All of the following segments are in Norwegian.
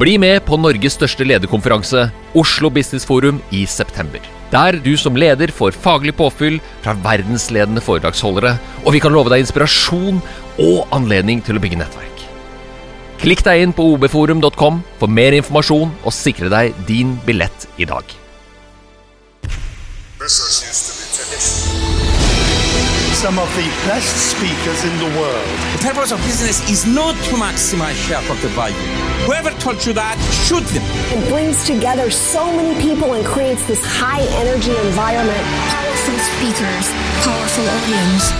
Bli med på Norges største lederkonferanse, Oslo Business Forum, i september. Der du som leder får faglig påfyll fra verdensledende foredragsholdere, og vi kan love deg inspirasjon og anledning til å bygge nettverk. Klikk deg inn på obforum.com for mer informasjon og sikre deg din billett i dag. Business used to be. Some of the best speakers in the world. The purpose of business is not to maximize shareholder value. Whoever told you that shoot them. It brings together so many people and creates this high energy environment. Powerful speakers, powerful audience.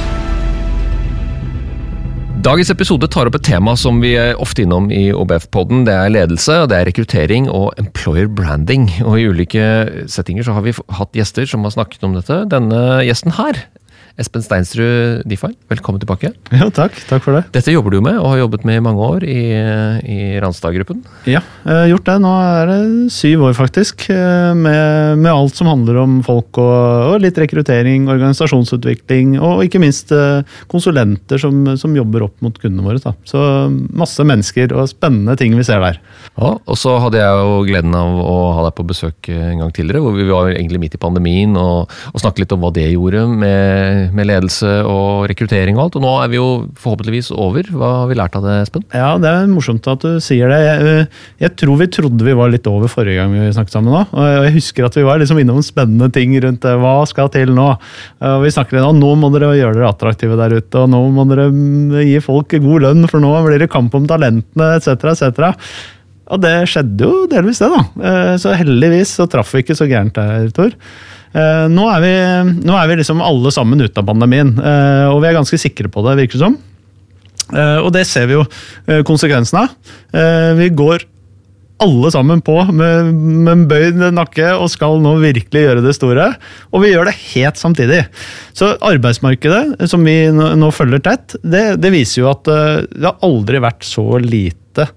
Dagens episode tar opp et tema som vi er ofte innom i OBF-podden. Det er ledelse, det er rekruttering og employer branding. Og I ulike settinger så har vi hatt gjester som har snakket om dette. Denne gjesten her Espen Steinsrud Diffar, velkommen tilbake. Ja, takk. Takk for det. Dette jobber du med, og har jobbet med i mange år i, i Ranstad-gruppen. Ja, jeg har gjort det. Nå er det syv år, faktisk. eh, Med, med alt som handler om folk og, og litt rekruttering, organisasjonsutvikling og ikke minst eh, konsulenter som, som jobber opp mot kundene våre. Da. Så masse mennesker og spennende ting vi ser der. Ja, og så hadde jeg jo gleden av å ha deg på besøk en gang tidligere, hvor vi var egentlig midt i pandemien og, og snakket litt om hva det gjorde med, med ledelse og rekruttering og alt. Og nå er vi jo forhåpentligvis over. Hva har vi lært av det, Espen? Ja, det er morsomt at du sier det. Jeg, eh, jeg tror vi trodde vi var litt over forrige gang vi snakket sammen nå. Og jeg husker at vi var liksom innom spennende ting rundt det. Hva skal til nå? Og vi snakket litt om nå må dere gjøre dere attraktive der ute, og nå må dere mm, gi folk god lønn, for nå blir det kamp om talentene, etc., etc. Og det skjedde jo delvis, det, da. Eh, Så heldigvis så traff vi ikke så gærent der, Tor. Eh, Nå er, vi, nå er vi liksom alle sammen ute av pandemien, eh, og vi er ganske sikre på det, virker det som. Eh, Og det ser vi jo konsekvensene konsekvensen av. Vi går alle sammen på med, med bøyd nakke og skal nå virkelig gjøre det store. Og vi gjør det helt samtidig. Så arbeidsmarkedet, som vi nå, følger tett, det, det viser jo at det har aldri vært så lite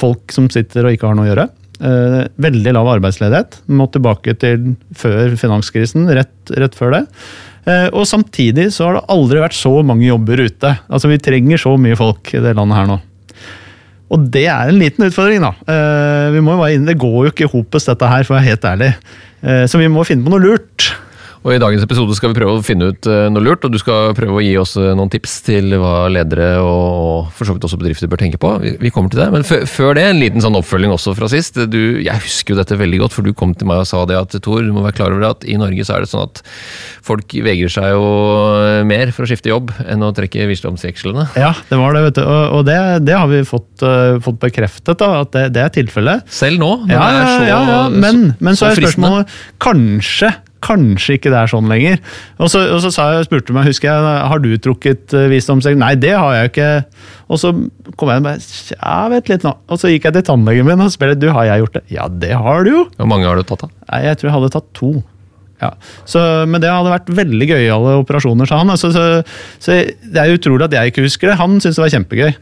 folk som sitter og ikke har noe å gjøre. Eh, veldig lav arbeidsledighet. Må tilbake til før finanskrisen, rett, rett før det. Eh, og samtidig så har det aldri vært så mange jobber ute. Altså Vi trenger så mye folk i det landet her nå. Og det er en liten utfordring, da. Eh, vi må jo bare inn, Det går jo ikke i hopes, dette her, for å være helt ærlig. Så vi må finne på noe lurt. Og I dagens episode skal vi prøve å finne ut eh, noe lurt, og du skal prøve å gi oss eh, noen tips til hva ledere og for så vidt også bedrifter bør tenke på. Vi, kommer til det, Men før- det, en liten sånn oppfølging også fra sist. Du, jeg husker jo dette veldig godt, for du kom til meg og sa det at Tor, du må være klar over at i Norge så er det sånn at folk vegrer seg jo mer for å skifte jobb enn å trekke visdomsjekslene. Ja, det var det, vet du. Og, det, det har vi fått, uh, fått bekreftet, da, at det, det er tilfellet. Selv nå, når Ja, det er så, ja, ja, men, men så er fristende. spørsmålet kanskje Kanskje ikke det er sånn lenger. Og så, og så sa jeg, spurte du meg, husker jeg, har du trukket uh. Nei, det har jeg ikke. Og så kom jeg og bare, ja, vet litt nå. Og så gikk jeg til tannlegen min og spurte, du, har jeg gjort det? Ja, det har du jo. Hvor mange har du tatt da? Nei, jeg tror jeg hadde tatt to. Ja. Så, men det hadde vært veldig gøyale operasjoner, sa han. Altså, så, så det er utrolig at jeg ikke husker det. Han syntes det var kjempegøy.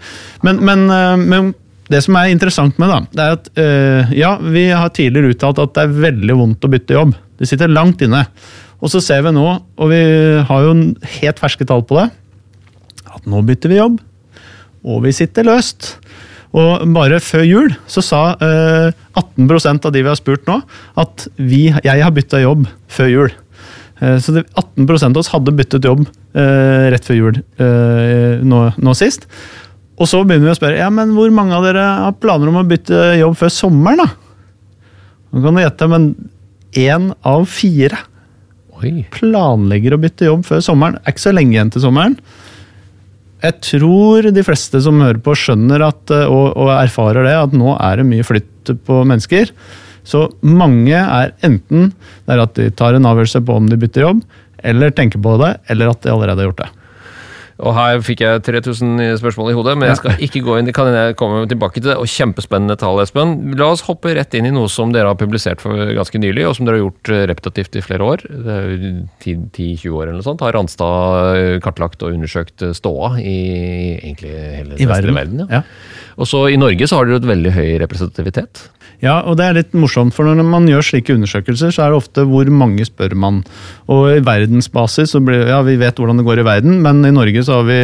Men, men, øh, men det som er interessant med det, det er at øh, ja, vi har tidligere uttalt at det er veldig vondt å bytte jobb. Det sitter langt inne. Og så ser vi nå, og vi har jo helt ferske tall på det, at nå bytter vi jobb. Og vi sitter løst. Og bare før jul så sa øh, 18% av de vi har spurt nå, at vi, jeg har bytta jobb før jul. Eh, så det, 18 av oss hadde byttet jobb eh, rett før jul eh, nå, nå sist. Og så begynner vi å spørre ja, men hvor mange av dere har planer om å bytte jobb før sommeren. da? Nå kan du gjette, men én av fire Oi. planlegger å bytte jobb før sommeren. Det er ikke så lenge igjen til sommeren. Jeg tror de fleste som hører på, skjønner at, eh, og, og erfarer det, at nå er det mye flytt på mennesker. Så mange er enten det er at de tar en avgjørelse på om de bytter jobb, eller tenker på det, eller at de allerede har gjort det. Og her fikk jeg 3000 spørsmål i hodet, men jeg skal ikke gå inn, det kan jeg komme tilbake til det. Og kjempespennende tall, Espen. La oss hoppe rett inn i noe som dere har publisert for ganske nylig, og som dere har gjort eh, repetitivt i flere år. Det er jo 10-20 år eller noe sånt. Har Randstad eh, kartlagt og undersøkt eh, ståa i egentlig hele I verden. verden ja. Ja. Og så I Norge så har dere et veldig høy representativitet. Ja, og det er litt morsomt, for når man gjør slike undersøkelser, så er det ofte hvor mange spør man. Og i verdensbasis, så blir, ja, vi vet hvordan det går i verden, men i Norge så har vi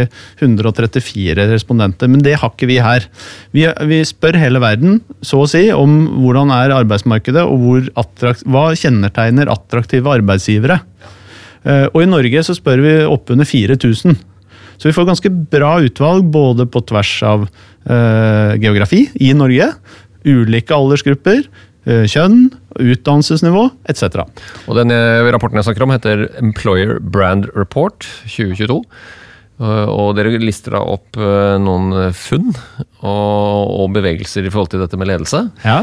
134 respondenter. Men det har ikke vi her. Vi, vi spør hele verden, så å si, om hvordan er arbeidsmarkedet, og attrakt, hva kjennetegner attraktive arbeidsgivere. Eh, Og i Norge så spør vi oppunder 4000. Så vi får ganske bra utvalg både på tvers av eh, geografi i Norge, ulike aldersgrupper, eh, kjønn, utdannelsesnivå etc. Og den eh, rapporten jeg snakker om heter Employer Brand Report 2022. Eh, Og dere lister da opp eh, noen eh, funn og, og bevegelser i forhold til dette med ledelse. Ja.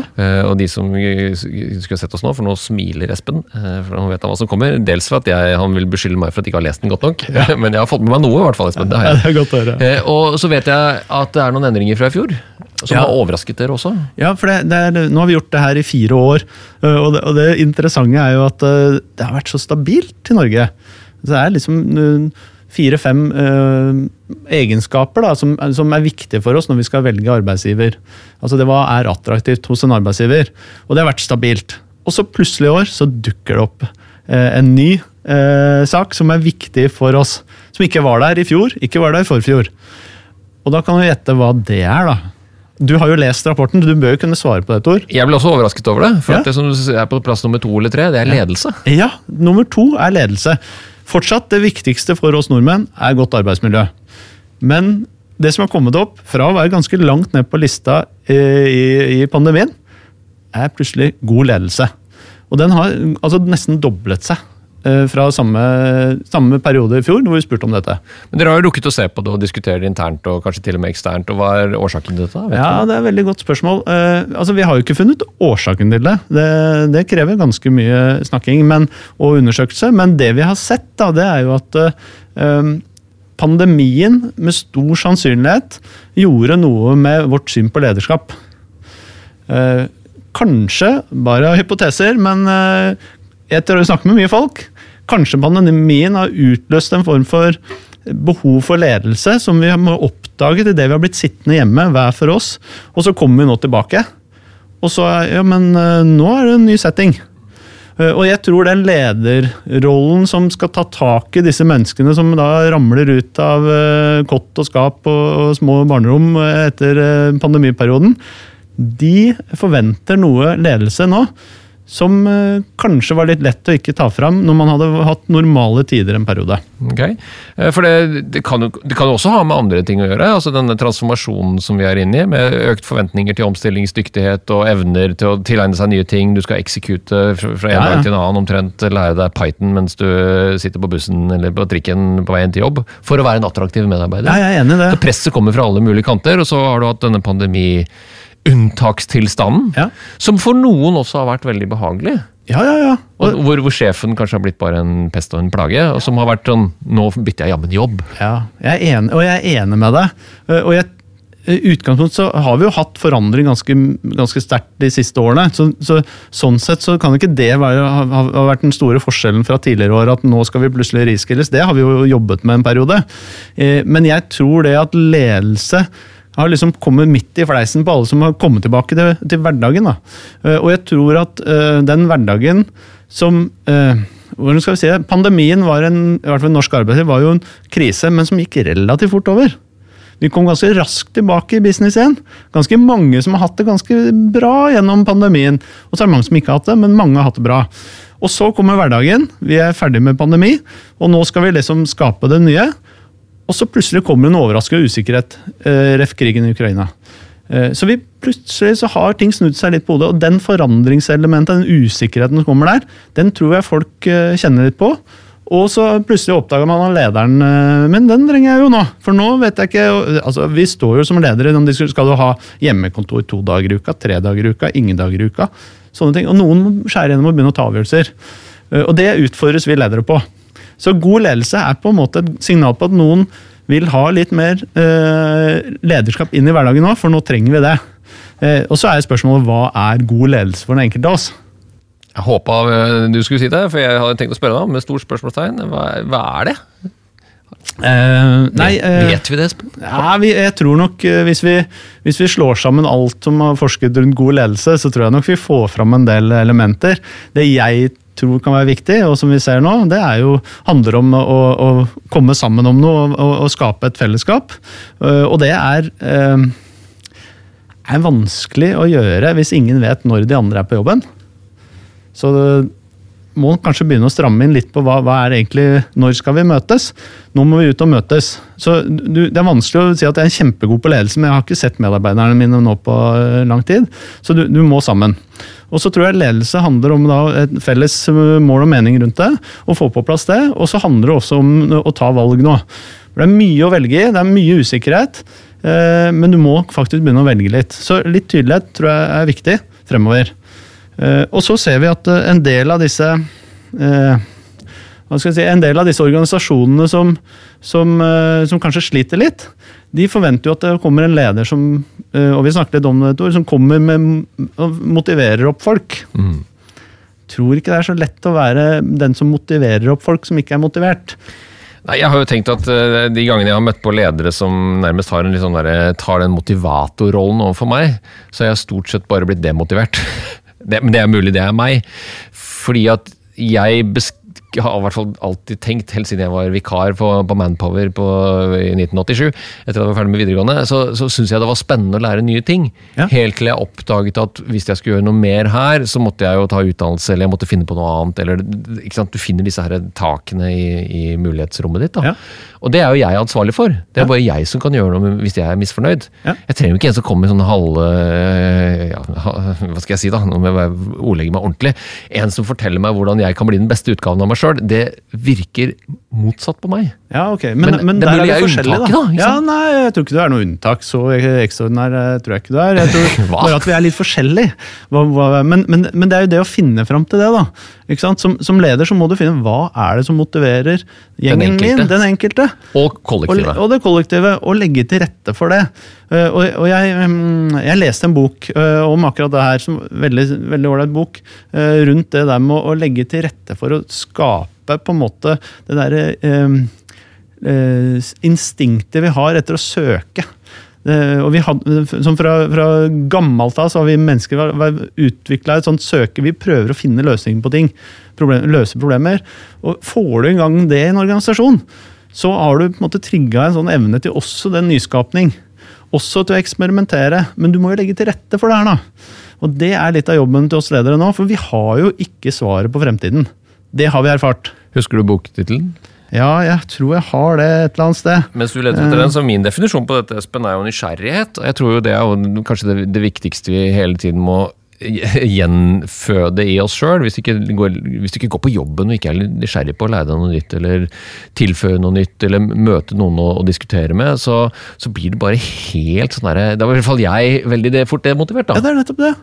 Og de som skulle sett oss nå, for nå smiler Espen, for han vet han hva som kommer. Dels for at jeg, han vil beskylde meg for at jeg ikke har lest den godt nok, men jeg har fått med meg noe, i hvert fall, Espen. Det har Ja, det er godt Og så vet jeg at det er noen endringer fra i fjor, som Ja. har overrasket dere også. Ja, for det, det er, Nå har vi gjort det her i fire år, og det, og det interessante er jo at det har vært så stabilt i Norge. Det er liksom fire-fem egenskaper da, som, som er viktige for oss når vi skal velge arbeidsgiver. Altså det Hva er attraktivt hos en arbeidsgiver? Og det har vært stabilt. Og så plutselig i år så dukker det opp eh, en ny eh, sak som er viktig for oss. Som ikke var der i fjor, ikke var der i forfjor. Og da kan du gjette hva det er, da. Du har jo lest rapporten, du bør jo kunne svare på det, Tor. Jeg ble også overrasket over det, for Ja. at det som er på plass nummer to eller tre, det er ledelse. Ja, nummer to er ledelse. Fortsatt det viktigste for oss nordmenn er godt arbeidsmiljø. Men det som har kommet opp fra å være ganske langt ned på lista eh, i, i pandemien, er plutselig god ledelse. Og den har altså nesten doblet seg fra samme, samme periode i fjor, hvor vi spurte om dette. Men dere har jo rukket å se på det og diskutere det internt og kanskje til og med eksternt. og Hva er årsaken til dette? Vet Ja, du? det er et veldig godt spørsmål. Uh, altså, Vi har jo ikke funnet årsaken til det. Det, det krever ganske mye snakking men, og undersøkelse. Men det vi har sett, da, det er jo at uh, pandemien med stor sannsynlighet gjorde noe med vårt syn på lederskap. Uh, kanskje, bare hypoteser, men eh, etter å snakke med mye folk, kanskje pandemien har utløst en form for behov for ledelse som vi må oppdage til det vi har blitt sittende hjemme hver for oss, og så kommer vi nå tilbake. Og så ja, men eh, nå er det en ny setting. Eh, Og jeg tror den lederrollen som skal ta tak i disse menneskene som da ramler ut av eh, kott og skap og, små barnerom etter pandemiperioden, de forventer noe ledelse nå som eh, kanskje var litt lett å ikke ta fram når man hadde hatt normale tider en periode. Ok. Eh, For det, det, kan jo, det kan jo også ha med andre ting å gjøre. altså Denne transformasjonen som vi er inne i, med økt forventninger til omstillingsdyktighet og evner til å tilegne seg nye ting. Du skal eksekute fra, en Ja, ja. dag til en annen omtrent, lære deg Python mens du sitter på bussen eller på trikken på veien til jobb, for å være en attraktiv medarbeider. Ja, jeg er enig i det. Så presset kommer fra alle mulige kanter, og så har du hatt denne pandemi-unntakstilstanden, Ja. som for noen også har vært veldig behagelig. Ja, ja, ja. Og hvor, hvor sjefen kanskje har blitt bare en pest og en plage, og som har vært sånn Nå bytter jeg jammen jobb. Ja, jeg enig, og jeg er enig med deg. Eh, Og jeg, i utgangspunkt så har vi jo hatt forandring ganske, ganske sterkt de siste årene. Så, så, sånn sett så kan ikke det være, ha, ha vært den store forskjellen fra tidligere år, at nå skal vi plutselig riskilles. Det har vi jo jobbet med en periode. Eh, Men jeg tror det at ledelse har liksom kommet midt i fleisen på alle som har kommet tilbake til, til hverdagen. Da. Eh, Og jeg tror at uh, den hverdagen som uh, hvordan skal vi si det? Pandemien var en, i hvert fall norsk arbeidsliv, var jo en krise, men som gikk relativt fort over. Vi kom ganske raskt tilbake i business igjen. Ganske mange som har hatt det ganske bra gjennom pandemien. Og så er det mange som ikke har hatt det, men mange har hatt det bra. Og så kommer hverdagen. Vi er ferdig med pandemi, og nå skal vi liksom skape det nye. Og så plutselig kommer en overraskende usikkerhet. Eh, ref. krigen i Ukraina. Eh, så vi plutselig så har ting snudd seg litt på hodet, og den forandringselementet, den usikkerheten som kommer der, den tror jeg folk eh, kjenner litt på. Og så plutselig oppdager man at lederen eh, Men den trenger jeg jo nå! For nå vet jeg ikke altså Vi står jo som ledere de skal du ha hjemmekontor to dager i uka, tre dager i uka, ingen dager i uka. Sånne ting. Og noen skjærer skjære gjennom og begynner å ta avgjørelser. Eh, Og det utfordres vi ledere på. Så god ledelse er på en måte et signal på at noen vil ha litt mer eh, lederskap inn i hverdagen nå, for nå trenger vi det. Eh, og så er spørsmålet hva er god ledelse for den enkelte av oss? Jeg håpa eh, du skulle si det, for jeg hadde tenkt å spørre deg om med stort spørsmålstegn. Hva, hva er det? Uh, nei, uh, Vet vi det, Espen? Ja, vi, jeg tror nok hvis vi, hvis vi slår sammen alt som har forsket rundt god ledelse, så tror jeg nok vi får fram en del elementer. Det jeg tror kan være viktig, og som vi ser nå, det er jo, handler om å, å komme sammen om noe og, og, skape et fellesskap. Eh, og det er, eh, er vanskelig å gjøre hvis ingen vet når de andre er på jobben. Så må kanskje begynne å stramme inn litt på hva, hva er egentlig, når skal vi møtes. Nå må vi ut og møtes. Så du, Det er vanskelig å si at jeg er kjempegod på ledelse, men jeg har ikke sett medarbeiderne mine nå på eh, lang tid. Så du, du må sammen. Og så tror jeg ledelse handler om et felles eh, mål og mening rundt det, Å få på plass det. Og så handler det også om å ta valg nå. Det er mye å velge i, det er mye usikkerhet, eh, men du må faktisk begynne å velge litt. Så litt tydelighet tror jeg er viktig fremover. Eh, og så ser vi at eh, en del av disse eh, hva skal jeg si, En del av disse organisasjonene som, som, som kanskje sliter litt, de forventer jo at det kommer en leder som og vi snakket litt om det, Tor, som kommer med og motiverer opp folk. Tror ikke det er så lett å være den som motiverer opp folk som ikke er motivert. Nei, jeg har jo tenkt at De gangene jeg har møtt på ledere som nærmest har en sånn der, tar den motivatorrollen overfor meg, så har jeg stort sett bare blitt demotivert. Det, men det er mulig det er meg. Fordi at jeg besk har i hvert fall alltid tenkt, helt siden jeg var vikar på, på Manpower på, i 1987, etter at jeg var ferdig med videregående, så, så syns jeg det var spennende å lære nye ting. Ja. Helt til jeg oppdaget at hvis jeg skulle gjøre noe mer her, så måtte jeg jo ta utdannelse, eller jeg måtte finne på noe annet. eller ikke sant? Du finner disse her takene i, i mulighetsrommet ditt. da. Ja. Og det er jo jeg ansvarlig for. Det er bare jeg som kan gjøre noe hvis jeg er misfornøyd. Ja. Jeg trenger jo ikke en som kommer med sånne halve ja, Hva skal jeg si, da? Nå må jeg ordlegge meg ordentlig. En som forteller meg hvordan jeg kan bli den beste utgaven av meg sjøl. Det virker motsatt på meg. Ja, ok. Men, Men men, er der er vi forskjellige, da. da, Ja, nei, jeg tror ikke du er noe unntak. Så ekstraordinær eh, tror jeg ikke du er. Jeg tror bare at vi er litt forskjellige. Men, men det er jo det å finne fram til det, da. Som, som leder så må du finne hva er det som motiverer gjengen den min, den enkelte. Og Og, kollektivet. og det kollektive, og legge til rette for det. Eh, og og jeg, mm, jeg leste en bok eh, om akkurat det her, som veldig veldig ålreit bok, eh, rundt det der med å, å legge til rette for å skape på en måte det derre eh, instinktet vi har etter å søke. Eh, og vi hadde, som fra, fra gammelt av så har vi mennesker utvikla et sånt søke. Vi prøver å finne løsninger på ting. Problem, løse problemer. Og får du en gang det i en organisasjon, så har du på en måte trigga en sånn evne til også den nyskapning. Også til å eksperimentere. Men du må jo legge til rette for det her, da. Og det er litt av jobben til oss ledere nå, for vi har jo ikke svaret på fremtiden. Det har vi erfart. Husker du boktittelen? Ja, jeg tror jeg har det et eller annet sted. Mens du leter etter den, så Min definisjon på dette Espen, er jo nysgjerrighet. og Jeg tror jo Det er jo kanskje det, det viktigste vi hele tiden må gjenføde i oss sjøl. Hvis, hvis du ikke går på jobben og ikke er nysgjerrig på å lære deg noe nytt, eller tilføye noe nytt, eller møte noen å, å diskutere med, så, så blir det bare helt sånn derre Da var i hvert fall jeg veldig det, fort demotivert, Ja, da. det er nettopp det.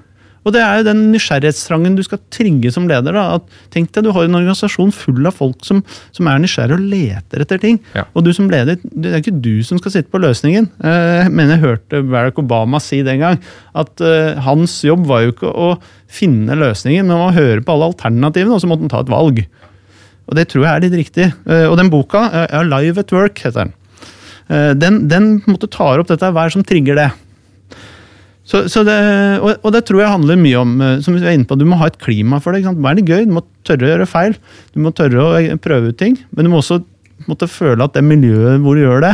Og det er jo den nysgjerrighetstrangen du skal trigge som leder. da, at Tenk deg du har en organisasjon full av folk som, som er nysgjerrige og leter etter ting. Ja. Og du som leder, det er ikke du som skal sitte på løsningen. Eh, Jeg mener jeg hørte Barack Obama si den gang at eh, hans jobb var jo ikke å finne løsningen, men å høre på alle alternativene, og så måtte han ta et valg. Og det tror jeg er litt riktig. Eh, Og den boka, eh, Alive at Work, heter den. Eh, Den, den måtte tar opp dette. Hva er det som trigger det? Så, så det, og, og det tror jeg handler mye om eh, som vi er inne på, Du må ha et klima for det. Hva er det gøy? Du må tørre å gjøre feil. Du må tørre å eh, prøve ut ting. Men du må også måtte føle at det miljøet hvor du gjør det,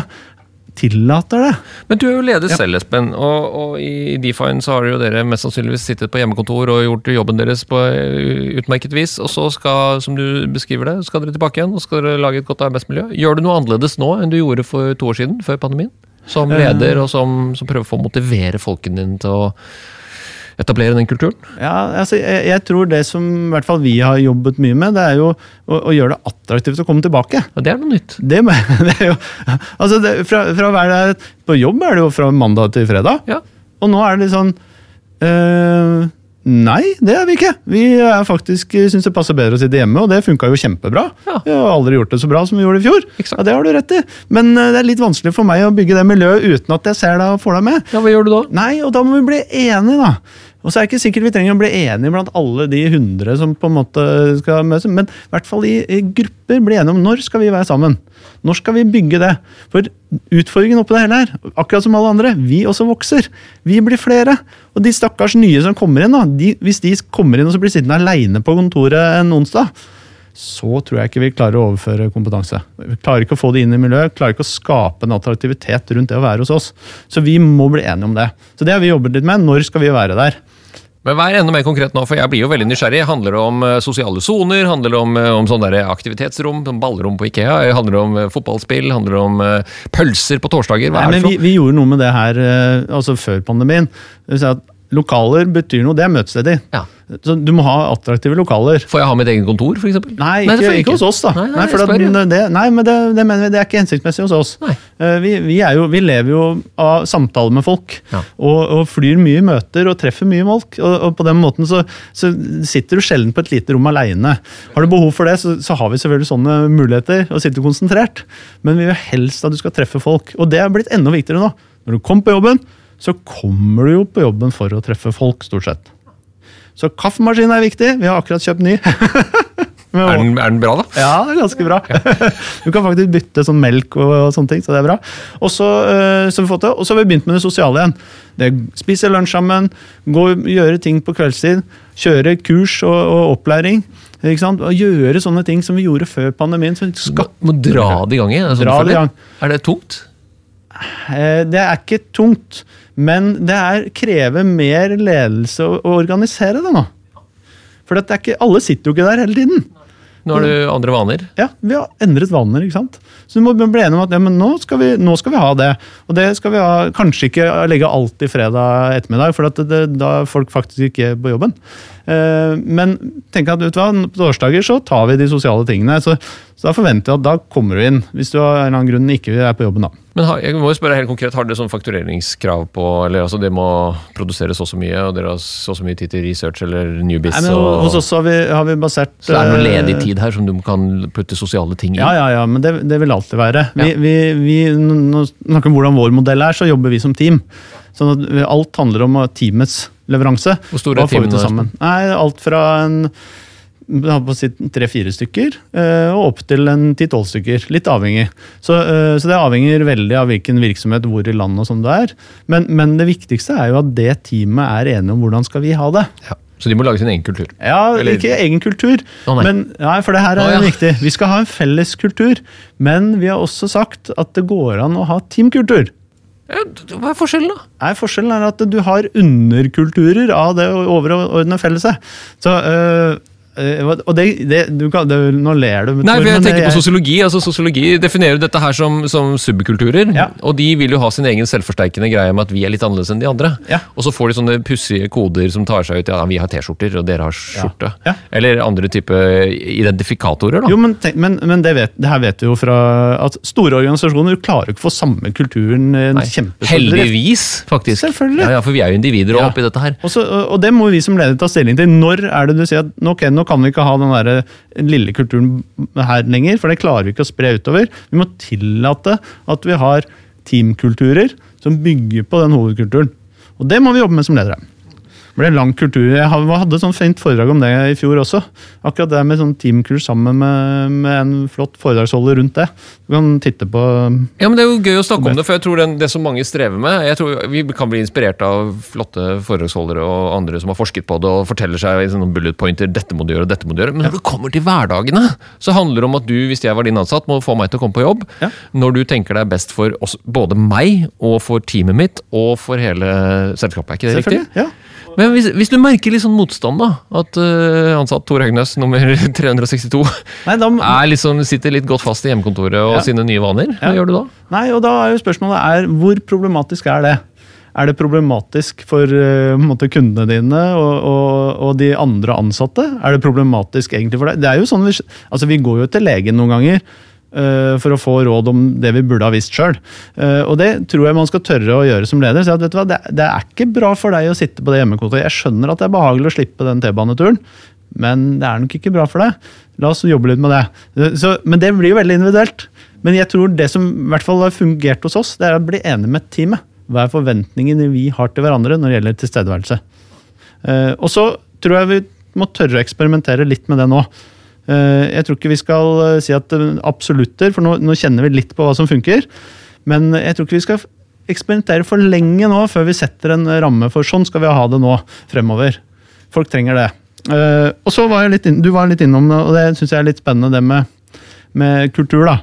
tillater det. Men du er jo leder selv, Espen. Og, og i Define så har jo dere mest sannsynligvis sittet på hjemmekontor og gjort jobben deres på eh, utmerket vis. Og så skal, som du beskriver det, skal dere tilbake igjen og skal dere lage et godt arbeidsmiljø. Gjør du noe annerledes nå enn du gjorde for to år siden, før pandemien? Som leder, og som, som prøver å motivere folkene dine til å etablere den kulturen? Ja, altså, jeg, jeg tror det som i hvert fall vi har jobbet mye med, det er jo å, å gjøre det attraktivt å komme tilbake. Ja, det er noe nytt. Det, det er jo, altså det, fra, fra å være På jobb er det jo fra mandag til fredag. Ja. Og nå er det litt sånn øh, Nei, det er vi ikke. Vi er faktisk syns det passer bedre å sitte hjemme, og det funka jo kjempebra. Ja. Vi har aldri gjort det så bra som vi gjorde i fjor. Ja, Det har du rett i. Men øh, det er litt vanskelig for meg å bygge det miljøet uten at jeg ser deg og får deg med. ja, hva gjør du da? Nei, og da må vi bli enige, da. Og så er det ikke sikkert vi trenger å bli enige blant alle de hundre som på en måte skal møtes, men i hvert fall i, i grupper bli enige om når skal vi være sammen. Når skal vi bygge det? For utfordringen oppi det hele her, akkurat som alle andre, vi også vokser. Vi blir flere. Og de stakkars nye som kommer inn, da, de, hvis de kommer inn og så blir sittende aleine på kontoret en onsdag, så tror jeg ikke vi klarer å overføre kompetanse. Vi klarer ikke å få det inn i miljøet, klarer ikke å skape en attraktivitet rundt det å være hos oss. Så vi må bli enige om det. Så det har vi jobbet litt med. Når skal vi være der? Men vær enda mer konkret nå, for jeg blir jo veldig nysgjerrig. Handler det om eh, sosiale soner? Handler det om, eh, om sånne der aktivitetsrom? Ballrom på Ikea? Handler det om eh, fotballspill? Handler det om pølser på torsdager? Hva Nei, det men vi, vi gjorde noe med det her altså før pandemien. Det vil si at Lokaler betyr noe, det er møtesteder. Ja. Så du må ha attraktive lokaler. Får jeg ha mitt eget kontor, f.eks.? Nei, ikke, nei, ikke hos oss, da. Nei, nei, for at, det, nei men det, det mener vi det er ikke hensiktsmessig hos oss. Nei. Eh, Vi, vi, jo, vi lever jo av samtaler med folk, Ja. og, og flyr mye møter og treffer mye folk. Og, og på den måten så, så sitter du sjelden på et lite rom aleine. Har du behov for det, så, så har vi selvfølgelig sånne muligheter, å sitte konsentrert. Men vi vil helst at du skal treffe folk, og det er blitt enda viktigere nå. Når du kommer på jobben, så kommer du jo på jobben for å treffe folk, stort sett. Så kaffemaskinen er viktig. Vi har akkurat kjøpt ny. Men- Er den, er den bra, da? ja, det er ganske bra. du kan faktisk bytte sånn melk og, og sånne ting, så det er bra. Og så, eh, så har vi fått det, og så har vi begynt med det sosiale igjen. Det Spise lunsj sammen, gå, gjøre ting på kveldstid, kjøre kurs og, og opplæring. Ikke sant? Og gjøre sånne ting som vi gjorde før pandemien. Som Må, må dra det i gang igjen? sånn Dra det i gang. Er det tungt? Eh, det er ikke tungt, men det er, krever mer ledelse å, å organisere det nå. For det er ikke, alle sitter jo ikke der hele tiden. Nå har du andre vaner. Ja, vi har endret vaner, ikke sant? Så du må bli enig om at ja, men nå, skal vi, nå skal vi ha det. Og det skal vi ha, kanskje ikke legge alt i fredag ettermiddag, for at det, da er folk faktisk ikke på jobben. Eh, men tenk at vet du hva, på torsdager så tar vi de sosiale tingene. Så, så da forventer jeg at da kommer du inn, hvis du av en eller annen grunn ikke er på jobben da. Men har, jeg må jo spørre helt konkret, har dere sånn faktureringskrav på eller altså det må produseres så og så mye, og dere har så og så mye tid til research eller newbiz? Nei, men og, hos oss har vi, har vi basert så det er noe eh, ledig tid her som du kan putte sosiale ting i? Ja, ja, ja, men det, det vil alltid være. Vi, Ja. vi, vi, nå snakker om hvordan vår modell er, så jobber vi som team. Sånn at alt handler om teamets leveranse. Hvor store er vi teamene? Nei, alt fra en tre-fire stykker, eh, og opp til en ti-tolv stykker. Litt avhengig. Så, eh, så det avhenger veldig av hvilken virksomhet, hvor i landet og sånn det er. Men, men det viktigste er jo at det teamet er enige om hvordan skal vi ha det. Ja. Så de må lage sin egen kultur? Ja, Eller- ikke egen kultur, Å, nei. men nei, for det her er Å, ja. viktig. Vi skal ha en felles kultur, men vi har også sagt at det går an å ha teamkultur. Hva er forskjellen, da? Nei, forskjellen er at du har underkulturer av det overordnede felleset. Så, øh, og det, det, du kan, det, Nå ler du. Nei, for jeg tenker på sosiologi. altså Sosiologi definerer dette her som, som subkulturer. Ja. Og de vil jo ha sin egen selvforsterkende greie med at vi er litt annerledes enn de andre. Ja. Og så får de sånne pussige koder som tar seg ut ja, vi har T-skjorter, og dere har skjorte. Ja. Eller andre type identifikatorer. da. Jo, men, tenk, men, men det, vet, det her vet vi jo fra at store organisasjoner klarer ikke å få samme kulturen Nei. Heldigvis, faktisk. Selvfølgelig. Ja, ja, For vi er jo individer Ja. oppi dette her. Også, og og det må vi som leder ta stilling til. Når er det du sier at ok, nå kan vi ikke ha den der lille kulturen her lenger, for det klarer vi ikke å spre utover. Vi må tillate at vi har teamkulturer som bygger på den hovedkulturen. Og det må vi jobbe med som ledere. Ble en lang kultur. Jeg hadde sånn fint foredrag om det i fjor også. Akkurat det med sånn teamkurs sammen med, med en flott foredragsholder rundt det. Du kan titte på Ja, men Det er jo gøy å snakke om det, for jeg tror det, det som mange strever med jeg tror Vi kan bli inspirert av flotte foredragsholdere og andre som har forsket på det og forteller seg i sånne bullet pointer dette må du gjøre, dette må du gjøre. Men når du kommer til hverdagene, så handler det om at du, hvis jeg var din ansatt, må få meg til å komme på jobb. Ja. Når du tenker det er best for oss, både meg og for teamet mitt og for hele selskapet. Er ikke det riktig? Ja. Men hvis, hvis du merker litt sånn motstand, da, at uh, ansatt Tor Høgnes nummer 362 Nei, da, er liksom, sitter litt godt fast i hjemmekontoret og Ja. sine nye vaner, hva Ja. gjør du da? Nei, og da er jo spørsmålet er, hvor problematisk er det? Er det problematisk for uh, måte, kundene dine og, og, og de andre ansatte? Er det problematisk egentlig for deg? Det er jo sånn vi, altså, vi går jo til legen noen ganger for å få råd om det vi burde ha visst sjøl. og det tror jeg man skal tørre å gjøre som leder. Si at, vet du hva, det, det er ikke bra for deg å sitte på det hjemmekontoret. Jeg skjønner at det er behagelig å slippe den T-baneturen, men det er nok ikke bra for deg. La oss jobbe litt med det. Så, men det blir jo veldig individuelt. Men jeg tror det som i hvert fall har fungert hos oss, det er å bli enig med teamet. Hva er forventningene vi har til hverandre når det gjelder tilstedeværelse? Eh, og så tror jeg vi må tørre å eksperimentere litt med det nå. Eh, Jeg tror ikke vi skal eh, si at eh, absolutter, for nå, nå kjenner vi litt på hva som funker. Men jeg tror ikke vi skal eksperimentere for lenge nå før vi setter en ramme for sånn skal vi ha det nå fremover. Folk trenger det. Og så var jeg litt inn, Du var litt innom det, og det syns jeg er litt spennende, det med, med kultur. da.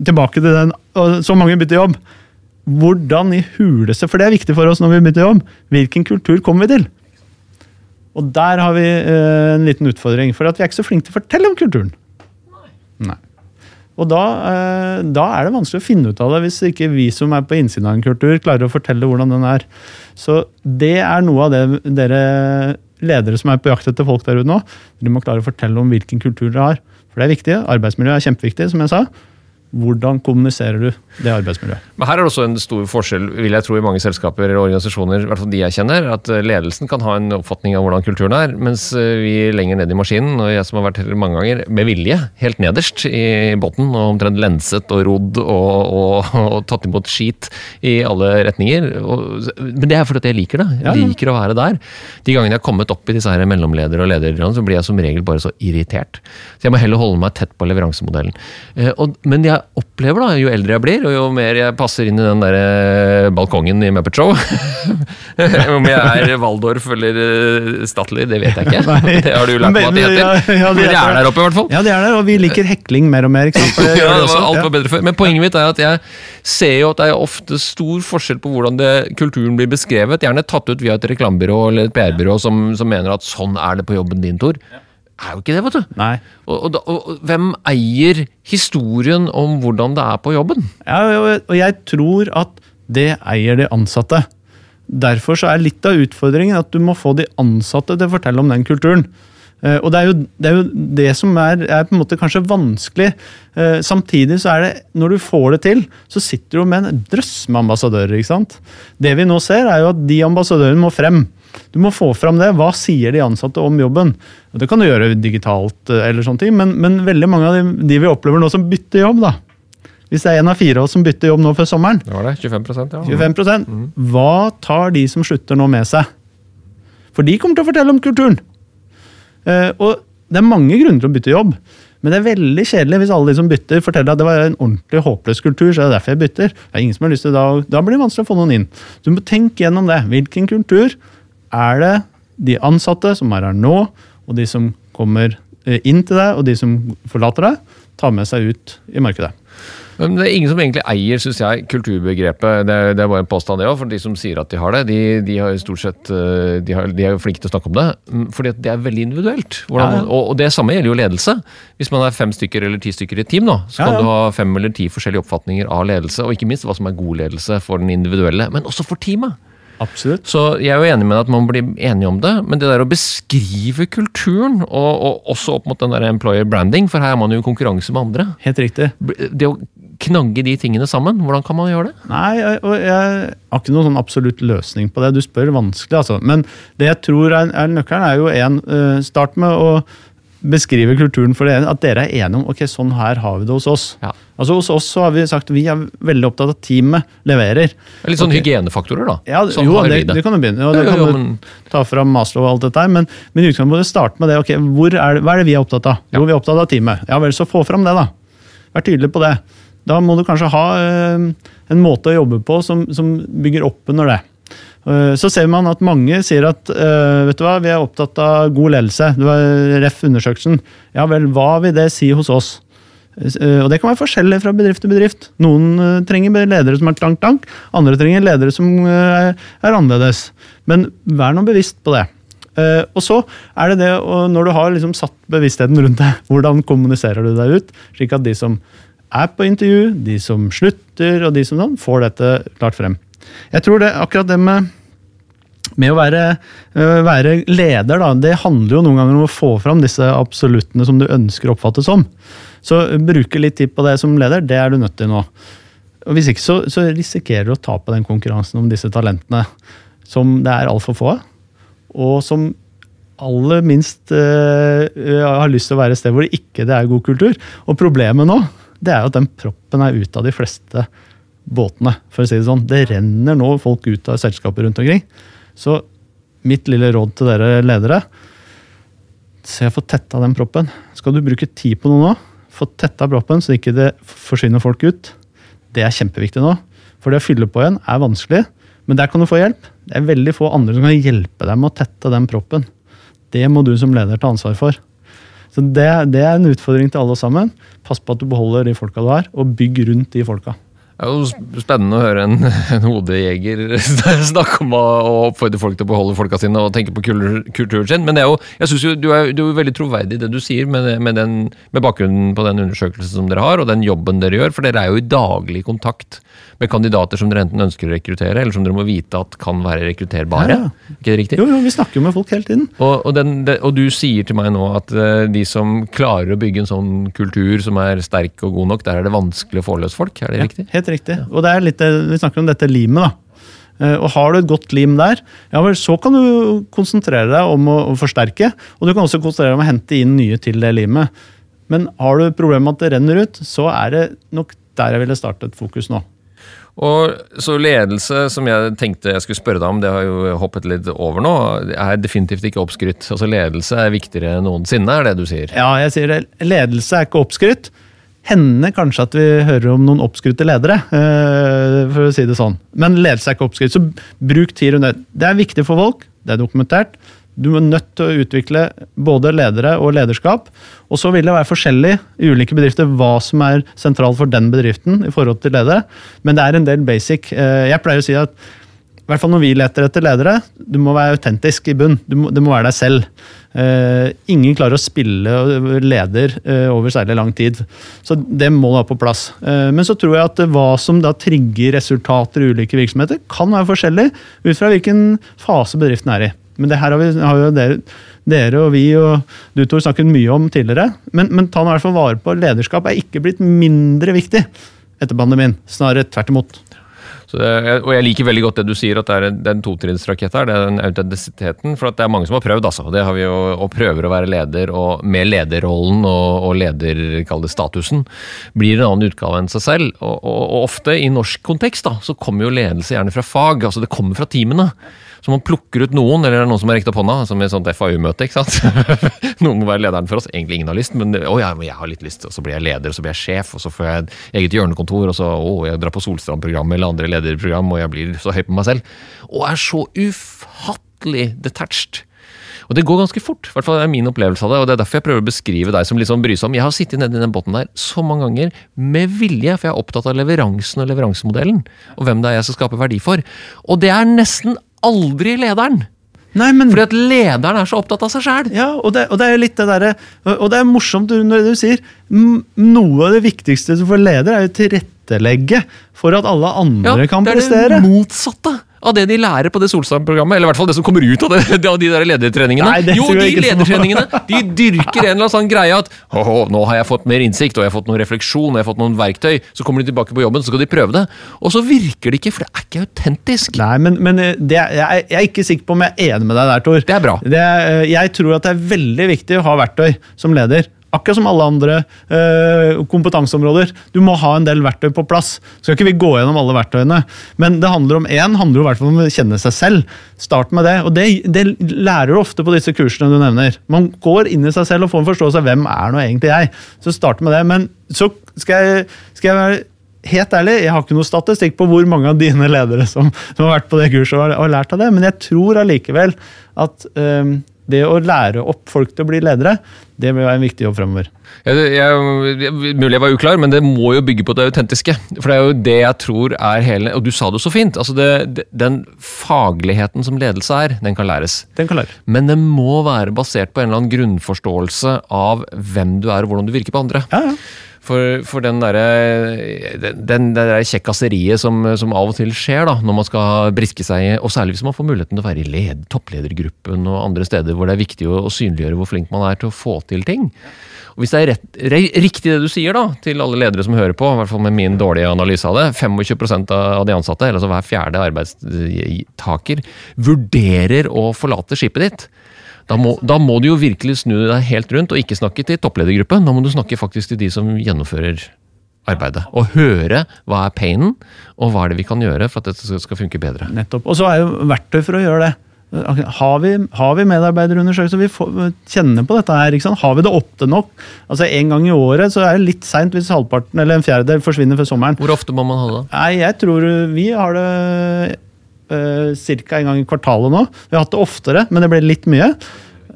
Tilbake til den Så mange bytter jobb. Hvordan i huleste, for det er viktig for oss når vi bytter jobb, hvilken kultur kommer vi til? Og der har vi eh, en liten utfordring, for at vi er ikke så flinke til å fortelle om kulturen. Nei. Og da, eh, da er det vanskelig å finne ut av det hvis ikke vi som er på innsiden av en kultur, klarer å fortelle hvordan den er. Så det er noe av det dere ledere som er på jakt etter folk der ute nå, dere må klare å fortelle om hvilken kultur dere har. For det er viktig. Arbeidsmiljø er kjempeviktig, som jeg sa. Hvordan kommuniserer du det arbeidsmiljøet? Men her er det også en stor forskjell vil jeg tro, i mange selskaper eller organisasjoner, i hvert fall de jeg kjenner, at eh, ledelsen kan ha en oppfatning av hvordan kulturen er, mens eh, vi lenger ned i maskinen, og jeg som har vært her mange ganger, med vilje, helt nederst i båten, og omtrent lenset og rodd og, og, og tatt imot skit i alle retninger. Og, men det er fordi jeg liker det. Jeg Ja, ja. liker å være der. De gangene jeg har kommet opp i disse her mellomledere og ledere, så blir jeg som regel bare så irritert. Så jeg må heller holde meg tett på leveransemodellen. Eh, men jeg opplever da, jo eldre jeg blir, og jo mer jeg passer inn i den der eh, balkongen i Muppet Show Om jeg er Waldorf eller eh, Statler, det vet jeg ikke. Nei. Det har du lært meg at det heter. Ja, ja, de er der oppe, i hvert fall. Ja, det er der, og vi liker hekling mer og mer. ikke sant? Det Ja, det var, alt Ja. var bedre før. Men poenget mitt er at jeg ser jo at det er ofte stor forskjell på hvordan det, kulturen blir beskrevet. Gjerne tatt ut via et reklamebyrå eller et PR-byrå som, som mener at sånn er det på jobben din, Tor. Er jo ikke det, vet du. Nei. Og, og, og, hvem eier historien om hvordan det er på jobben? Ja, og- og jeg tror at det eier de ansatte. Derfor så er litt av utfordringen at du må få de ansatte til å fortelle om den kulturen. Eh, Og det er jo det, er jo det som er, er på en måte kanskje vanskelig. Eh, Samtidig så er det, når du får det til, så sitter du med en drøss med ambassadører. ikke sant? Det vi nå ser, er jo at de ambassadørene må frem. Du må få fram det. Hva sier de ansatte om jobben? Og Det kan du gjøre digitalt, eh, eller sånne ting, men, men veldig mange av de, de vi opplever nå som bytter jobb, da, hvis det er en av fire av oss som bytter jobb nå før sommeren, Det var det, 25 ja. 25% Hva tar de som slutter nå med seg? For de kommer til å fortelle om kulturen. Eh, og det er mange grunner til å bytte jobb. Men det er veldig kjedelig hvis alle de som bytter, forteller at det var en ordentlig håpløs kultur. så det er derfor jeg bytter. Det er ingen som har lyst til Da, da blir det vanskelig å få noen inn. Du må tenke gjennom det. Hvilken kultur er det de ansatte som er her nå, og de som kommer eh, inn til deg, og de som forlater deg, tar med seg ut i markedet? Men det er ingen som egentlig eier, synes jeg, kulturbegrepet. Det er, det er bare en påstand, det òg. For de som sier at de har det, de, de har stort sett eh, de, har, de er flinke til å snakke om det. mm, Fordi det er veldig individuelt. Ja, ja. man- Og, det samme gjelder jo ledelse. Hvis man er fem stykker eller ti stykker i et team, nå, så Ja, kan ja. du ha fem eller ti forskjellige oppfatninger av ledelse. Og ikke minst hva som er god ledelse for den individuelle, men også for teamet. Absolutt. Så jeg er jo enig med at man blir enige om det, men det der å beskrive kulturen, og, og også opp mot den der employer branding, for her er man jo i konkurranse med andre. Helt riktig. Det å knagge de tingene sammen, hvordan kan man gjøre det? Nei, jeg, jeg har ikke noen sånn absolutt løsning på det. Du spør vanskelig, altså. Men det jeg tror er, er nøkkelen, er jo en eh, Start med å beskrive kulturen for det, at dere er enige om ok, sånn her har vi det hos oss. Ja. Altså Hos oss så har vi sagt vi er veldig opptatt av at teamet leverer. Litt sånn okay. hygienefaktorer, da. Ja, sånn jo, det, det. kan du begynne. Og det jo, kan jo, du men- ta fram Maslow og alt dette her, men, men utgangspunktet starte med det. ok, hvor er det, Hva er det vi er opptatt av? Jo, vi er opptatt av teamet. Ja vel, så få fram det, da. Vær tydelig på det. Da må du kanskje ha øh, en måte å jobbe på som, som bygger opp under det. Eh, Så ser man at mange sier at eh, vet du hva, vi er opptatt av god ledelse. Det var REF-undersøkelsen. Ja vel, hva vil det si hos oss? Eh, Og Det kan være forskjellig fra bedrift til bedrift. Noen trenger ledere som er tank-tank, andre trenger ledere som er annerledes. Men vær nå bevisst på det. Og så er det det, når du har liksom satt bevisstheten rundt det, hvordan kommuniserer du deg ut, slik at de som er på intervju, de som slutter, og de som sånn, får dette klart frem. Jeg tror det akkurat det med med å være, øh, være leder, da, det handler jo noen ganger om å få fram disse absoluttene som du ønsker å oppfattes som. Så bruke litt tid på det som leder, det er du nødt til nå. Og Hvis ikke så, så risikerer du å tape den konkurransen om disse talentene som det er altfor få av, og som aller minst øh, øh, har lyst til å være et sted hvor det ikke det er god kultur. Og problemet nå, det er jo at den proppen er ute av de fleste båtene, for å si det sånn. Det renner nå folk ut av selskaper rundt omkring. Så mitt lille råd til dere ledere Se å få tetta den proppen. Skal du bruke tid på noe nå, få tetta proppen så ikke det forsvinner folk ut. Det er kjempeviktig nå. For det å fylle på igjen er vanskelig, men der kan du få hjelp. Det er veldig få andre som kan hjelpe deg med å tette den proppen. Det må du som leder ta ansvar for. Så det, det er en utfordring til alle sammen. Pass på at du beholder de folka du har, og bygg rundt de folka. Det er jo spennende å høre en, en hodejeger snakke om å å oppfordre folk til å beholde folka sine og tenke på kultur- kulturen sin. Men det er jo, jeg synes jo du er, du er veldig troverdig i det du sier, med, med, den, med bakgrunnen på den undersøkelsen som dere har, og den jobben dere gjør. For dere er jo i daglig kontakt med kandidater som dere enten ønsker å rekruttere, eller som dere må vite at kan være rekrutterbare. Ja, Ikke det riktig? Jo, jo, vi snakker jo med folk hele tiden. Og, og, den, det, og du sier til meg nå at eh, de som klarer å bygge en sånn kultur som er sterk og god nok, der er det vanskelig å få løs folk. Er det riktig? Helt riktig. Og det er litt, vi snakker om dette limet, da. Eh, Og har du et godt lim der, ja vel, så kan du konsentrere deg om å, å forsterke. Og du kan også konsentrere deg om å hente inn nye til det limet. Men har du problemer med at det renner ut, så er det nok der jeg ville startet fokus nå. Og så ledelse, som jeg tenkte jeg skulle spørre deg om, det har jo hoppet litt over nå, er definitivt ikke oppskrytt. Altså Ledelse er viktigere enn noensinne, er det du sier? Ja, jeg sier det. Ledelse er ikke oppskrytt. Hender kanskje at vi hører om noen oppskrytte ledere, eh, for å si det sånn. Men ledelse er ikke oppskrytt, så bruk tid rundt det. Det er viktig for folk, det er dokumentert. Du er nødt til å utvikle både ledere og lederskap. Og så vil det være forskjellig i ulike bedrifter hva som er sentralt for den bedriften i forhold til ledere. Men det er en del basic. Eh, Jeg pleier å si at i hvert fall når vi leter etter ledere, du må være autentisk i bunn. Du må, du må være deg selv. Uh, ingen klarer å spille leder uh, over særlig lang tid. Så det må være på plass. Uh, men så tror jeg at hva som da trigger resultater i ulike virksomheter, kan være forskjellig ut fra hvilken fase bedriften er i. Men det her har, vi, har jo dere, dere og vi og du Tor snakket mye om tidligere. Men, men ta nå i hvert fall vare på lederskap er ikke blitt mindre viktig etter pandemien. Snarere tvert imot. Det, og jeg liker veldig godt det du sier, at det er en, en totrinnsrakett her. Det er den autentisiteten. For det er mange som har prøvd, altså. Det har vi jo, og prøver å være leder, og med lederrollen og, og leder, kall det statusen, blir en annen utgave enn seg selv. Og, og, og ofte i norsk kontekst da, så kommer jo ledelse gjerne fra fag. altså Det kommer fra teamene. Så man plukker ut noen, eller det er noen som har rekt opp hånda, som i et sånt FAU-møte. ikke sant? noen må være lederen for oss. Egentlig ingen har lyst, men å ja, men jeg har litt lyst. Og så blir jeg leder, og så blir jeg sjef, og så får jeg eget hjørnekontor, og så å, jeg drar på Solstrand-programmet eller andre lederprogram, og jeg blir så høy på meg selv. Og er så ufattelig detached. Og det går ganske fort. I hvert fall er min opplevelse av det, og det er derfor jeg prøver å beskrive deg som litt sånn brysom. Jeg har sittet nedi den båten der så mange ganger, med vilje, for jeg er opptatt av leveransen og leveransemodellen, og hvem det er jeg skal skape verdi for. Og det er nesten aldri lederen! Nei, men... Fordi at lederen er så opptatt av seg sjæl. Ja, og det, og det er litt det derre Og det er morsomt når du sier noe av det viktigste for leder er jo tilrettelegge for at alle andre kan prestere. det er det motsatte av det de lærer på det Solstrand-programmet. Eller i hvert fall det som kommer ut av, det, av de der ledertreningene. Nei, jo, de ledertreningene de dyrker en eller annen sånn greie at «Åhå, nå har jeg fått mer innsikt, og jeg har fått noen refleksjon, og jeg har fått noen verktøy. Så kommer de tilbake på jobben, så skal de prøve det. Og så virker det ikke, for det er ikke autentisk. Nei, men, men eh, det, jeg, jeg er ikke sikker på om jeg er enig med deg der, Tor. Det er bra. Det eh, jeg tror at det er veldig viktig å ha verktøy som leder. Akkurat som alle andre eh, kompetanseområder. Du må ha en del verktøy på plass. Skal ikke vi gå gjennom alle verktøyene. Men det handler om én, handler jo i hvert fall om å kjenne seg selv. Start med det. Og det, det lærer du ofte på disse kursene du nevner. Man går inn i seg selv og får en forståelse av hvem er nå egentlig jeg. Så start med det. Men så skal jeg, skal jeg være Helt ærlig, jeg har ikke noe statistikk på hvor mange av dine ledere som, som har vært på det kurset og har, lært av det, men jeg tror allikevel at øhm, det å lære opp folk til å bli ledere, det vil være en viktig jobb fremover. Jeg, jeg, mulig jeg var uklar, men det må jo bygge på det autentiske. For det er jo det jeg tror er hele Og du sa det så fint. altså det, det, Den fagligheten som ledelse er, den kan læres. Den kan lære. Men det må være basert på en eller annen grunnforståelse av hvem du er og hvordan du virker på andre. Ja, ja. For, for den derre den, den, der kjekkaseriet som, som av og til skjer da, når man skal briske seg og særlig hvis man får muligheten til å være i led, toppledergruppen og andre steder hvor det er viktig å, å synliggjøre hvor flink man er til å få til ting. Og Hvis det er rett, re, riktig det du sier da, til alle ledere som hører på, i hvert fall med min dårlige analyse av det, 25% av de ansatte, eller altså hver fjerde arbeidstaker, vurderer å forlate skipet ditt. Da må, da må du jo virkelig snu deg helt rundt og ikke snakke til toppledergruppen. Da må du snakke faktisk til de som gjennomfører arbeidet. Og høre hva er painen, og hva er det vi kan gjøre for at dette skal- funke bedre. Nettopp. Og så er jo verktøy for å gjøre det. Har vi, har vi medarbeiderundersøkelser? Vi får, kjenner på dette her. Har vi det ofte nok? Altså En gang i året så er det litt seint hvis halvparten eller en fjerdedel forsvinner før sommeren. Hvor ofte må man ha det? Nei, jeg tror vi har det uh, ca. en gang i kvartalet nå. Vi har hatt det oftere, men det ble litt mye.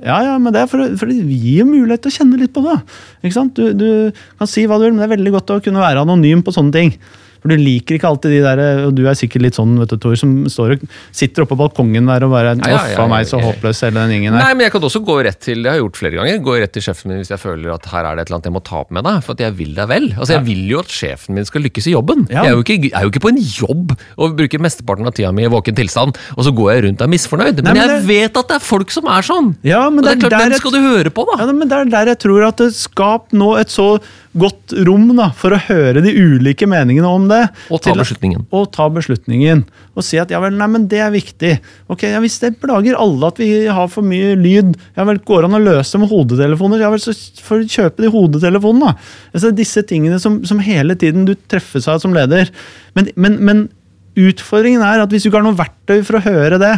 Ja, ja, men det er for, for det gir mulighet til å kjenne litt på det. Ikke sant? Du, du kan si hva du vil, men det er veldig godt å kunne være anonym på sånne ting. For du liker ikke alltid de der, og du er sikkert litt sånn, vet du, Tor, som står og sitter oppe på balkongen der og bare Uff a meg, så håpløs hele den gjengen Nei, men jeg kan også gå rett til det har jeg gjort flere ganger, gå rett til sjefen min hvis jeg føler at her er det et eller annet jeg må ta opp med deg. For at jeg vil deg vel. Altså, Jeg vil jo at sjefen min skal lykkes i jobben. Jeg, er jo ikke, jeg er jo ikke på en jobb og bruker mesteparten av tida mi i våken tilstand, og så går jeg rundt og er misfornøyd. Men, men jeg det- vet at det er folk som er sånn! Ja, men og det er er klart, der jeg- skal du høre på, da? Ja, men det er der jeg tror at det skap nå et så godt rom da, for å høre de ulike meningene om det. Og ta beslutningen. Og ta beslutningen. Og si at ja vel, nei, men det er viktig. Ok, ja, Hvis det plager alle at vi har for mye lyd, ja vel, går an å løse det med hodetelefoner? Ja vel, så får du kjøpe de hodetelefonene, da. Altså, disse tingene som, som hele tiden du treffes av som leder. Men, men, men utfordringen er at hvis du ikke har noe verktøy for å høre det,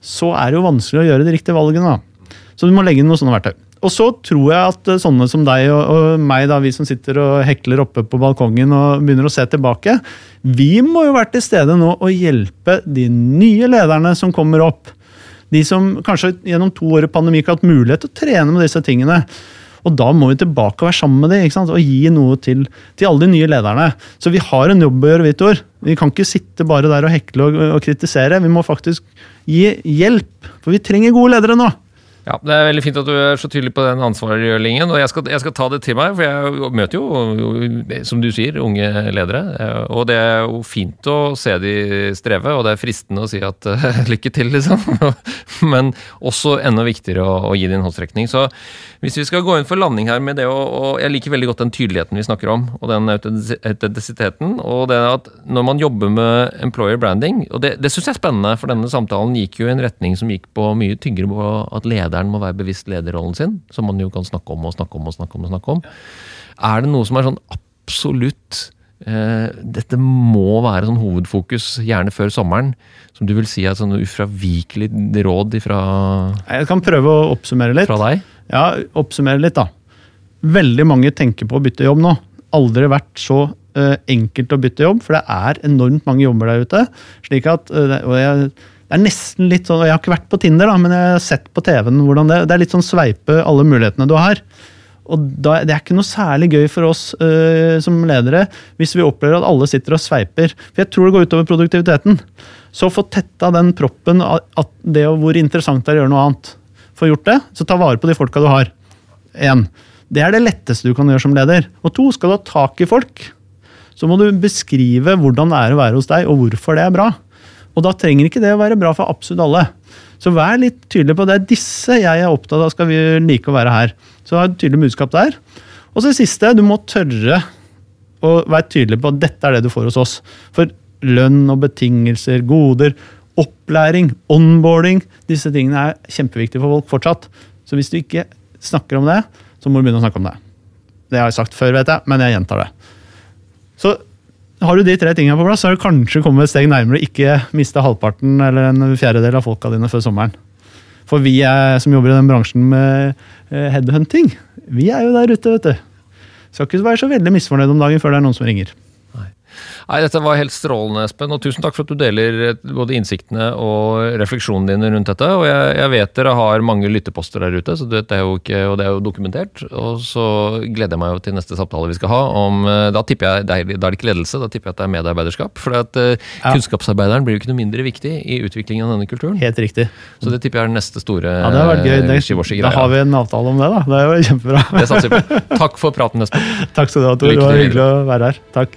så er det jo vanskelig å gjøre de riktige valgene. da. Så du må legge inn noen sånne verktøy. Og så tror jeg at eh, sånne som deg og, og meg, da, vi som sitter og hekler oppe på balkongen og begynner å se tilbake, vi må jo være til stede nå og hjelpe de nye lederne som kommer opp. De som kanskje gjennom to år i pandemi ikke har hatt mulighet til å trene med disse tingene. Og da må vi tilbake og være sammen med dem og gi noe til, til alle de nye lederne. Så vi har en jobb å gjøre, Vitor. Vi kan ikke sitte bare der og hekle og, og kritisere. Vi må faktisk gi hjelp. For vi trenger gode ledere nå. Ja, Det er veldig fint at du er så tydelig på den ansvarliggjøringen. og jeg skal, jeg skal ta det til meg, for jeg møter jo, som du sier, unge ledere. Og det er jo fint å se de streve, og det er fristende å si at lykke til, liksom. Men også enda viktigere å, å gi det en håndsrekning. Så hvis vi skal gå inn for landing her med det, og, og jeg liker veldig godt den tydeligheten vi snakker om, og den autentisiteten, og det at når man jobber med employer branding, og det, det syns jeg er spennende, for denne samtalen gikk jo i en retning som gikk på mye tyngre på at lederen må være bevisst lederrollen sin, som man jo kan snakke om og snakke om og snakke om. og snakke om. Er det noe som er sånn absolutt eh, Dette må være sånn hovedfokus, gjerne før sommeren, som du vil si er sånn ufravikelig råd fra, Jeg kan prøve å oppsummere litt. fra deg? Ja, oppsummere litt, da. Veldig mange tenker på å bytte jobb nå. Aldri vært så eh, enkelt å bytte jobb, for det er enormt mange jobber der ute. slik at, eh, og jeg, det er nesten litt sånn, Jeg har ikke vært på Tinder, da, men jeg har sett på TV-en hvordan det, det er litt sånn sveipe alle mulighetene du har. Og da, Det er ikke noe særlig gøy for oss eh, som ledere hvis vi opplever at alle sitter og sveiper. For jeg tror det går utover produktiviteten. Så få tetta den proppen, at det og hvor interessant det er å gjøre noe annet. Få gjort det, så ta vare på de folka du har. En. Det er det letteste du kan gjøre som leder. Og to, skal du ha tak i folk, så må du beskrive hvordan det er å være hos deg, og hvorfor det er bra. Og da trenger ikke det å være bra for absolutt alle. Så vær litt tydelig på det. er Disse jeg er opptatt av skal vi like å være her. Så ha et tydelig budskap der. Og så det siste, du må tørre å være tydelig på at dette er det du får hos oss. For lønn og betingelser, goder, opplæring, onboarding, disse tingene er kjempeviktige for folk fortsatt. Så hvis du ikke snakker om det, så må du begynne å snakke om det. Det har jeg sagt før, vet jeg, men jeg gjentar det. Så har du de tre tingene på plass, så har du kanskje kommet et steg nærmere ikke miste halvparten eller en fjerdedel av folka dine før sommeren. For vi er, som jobber i den bransjen med eh, headhunting, vi er jo der ute, vet du. Skal ikke være så veldig misfornøyd om dagen før det er noen som ringer. Nei, Dette var helt strålende, Espen. og Tusen takk for at du deler eh, både innsiktene og refleksjonene dine rundt dette. og Jeg, jeg vet dere har mange lytteposter der ute, så dette er jo ikke, og det er jo dokumentert. og Så gleder jeg meg jo til neste samtale vi skal ha. om, eh, Da tipper jeg, det er- da det ikke ledelse, da tipper jeg at det er medarbeiderskap. For at eh, Ja. kunnskapsarbeideren blir jo ikke noe mindre viktig i utviklingen av denne kulturen. Helt riktig. Så det tipper jeg er den neste store Ja, det har vært gøy. Det, da har vi en avtale om det, da. Det er jo kjempebra. Det satser vi på. Takk for praten, Espen. Takk skal du ha, Tor. Det var hyggelig å være her. Takk.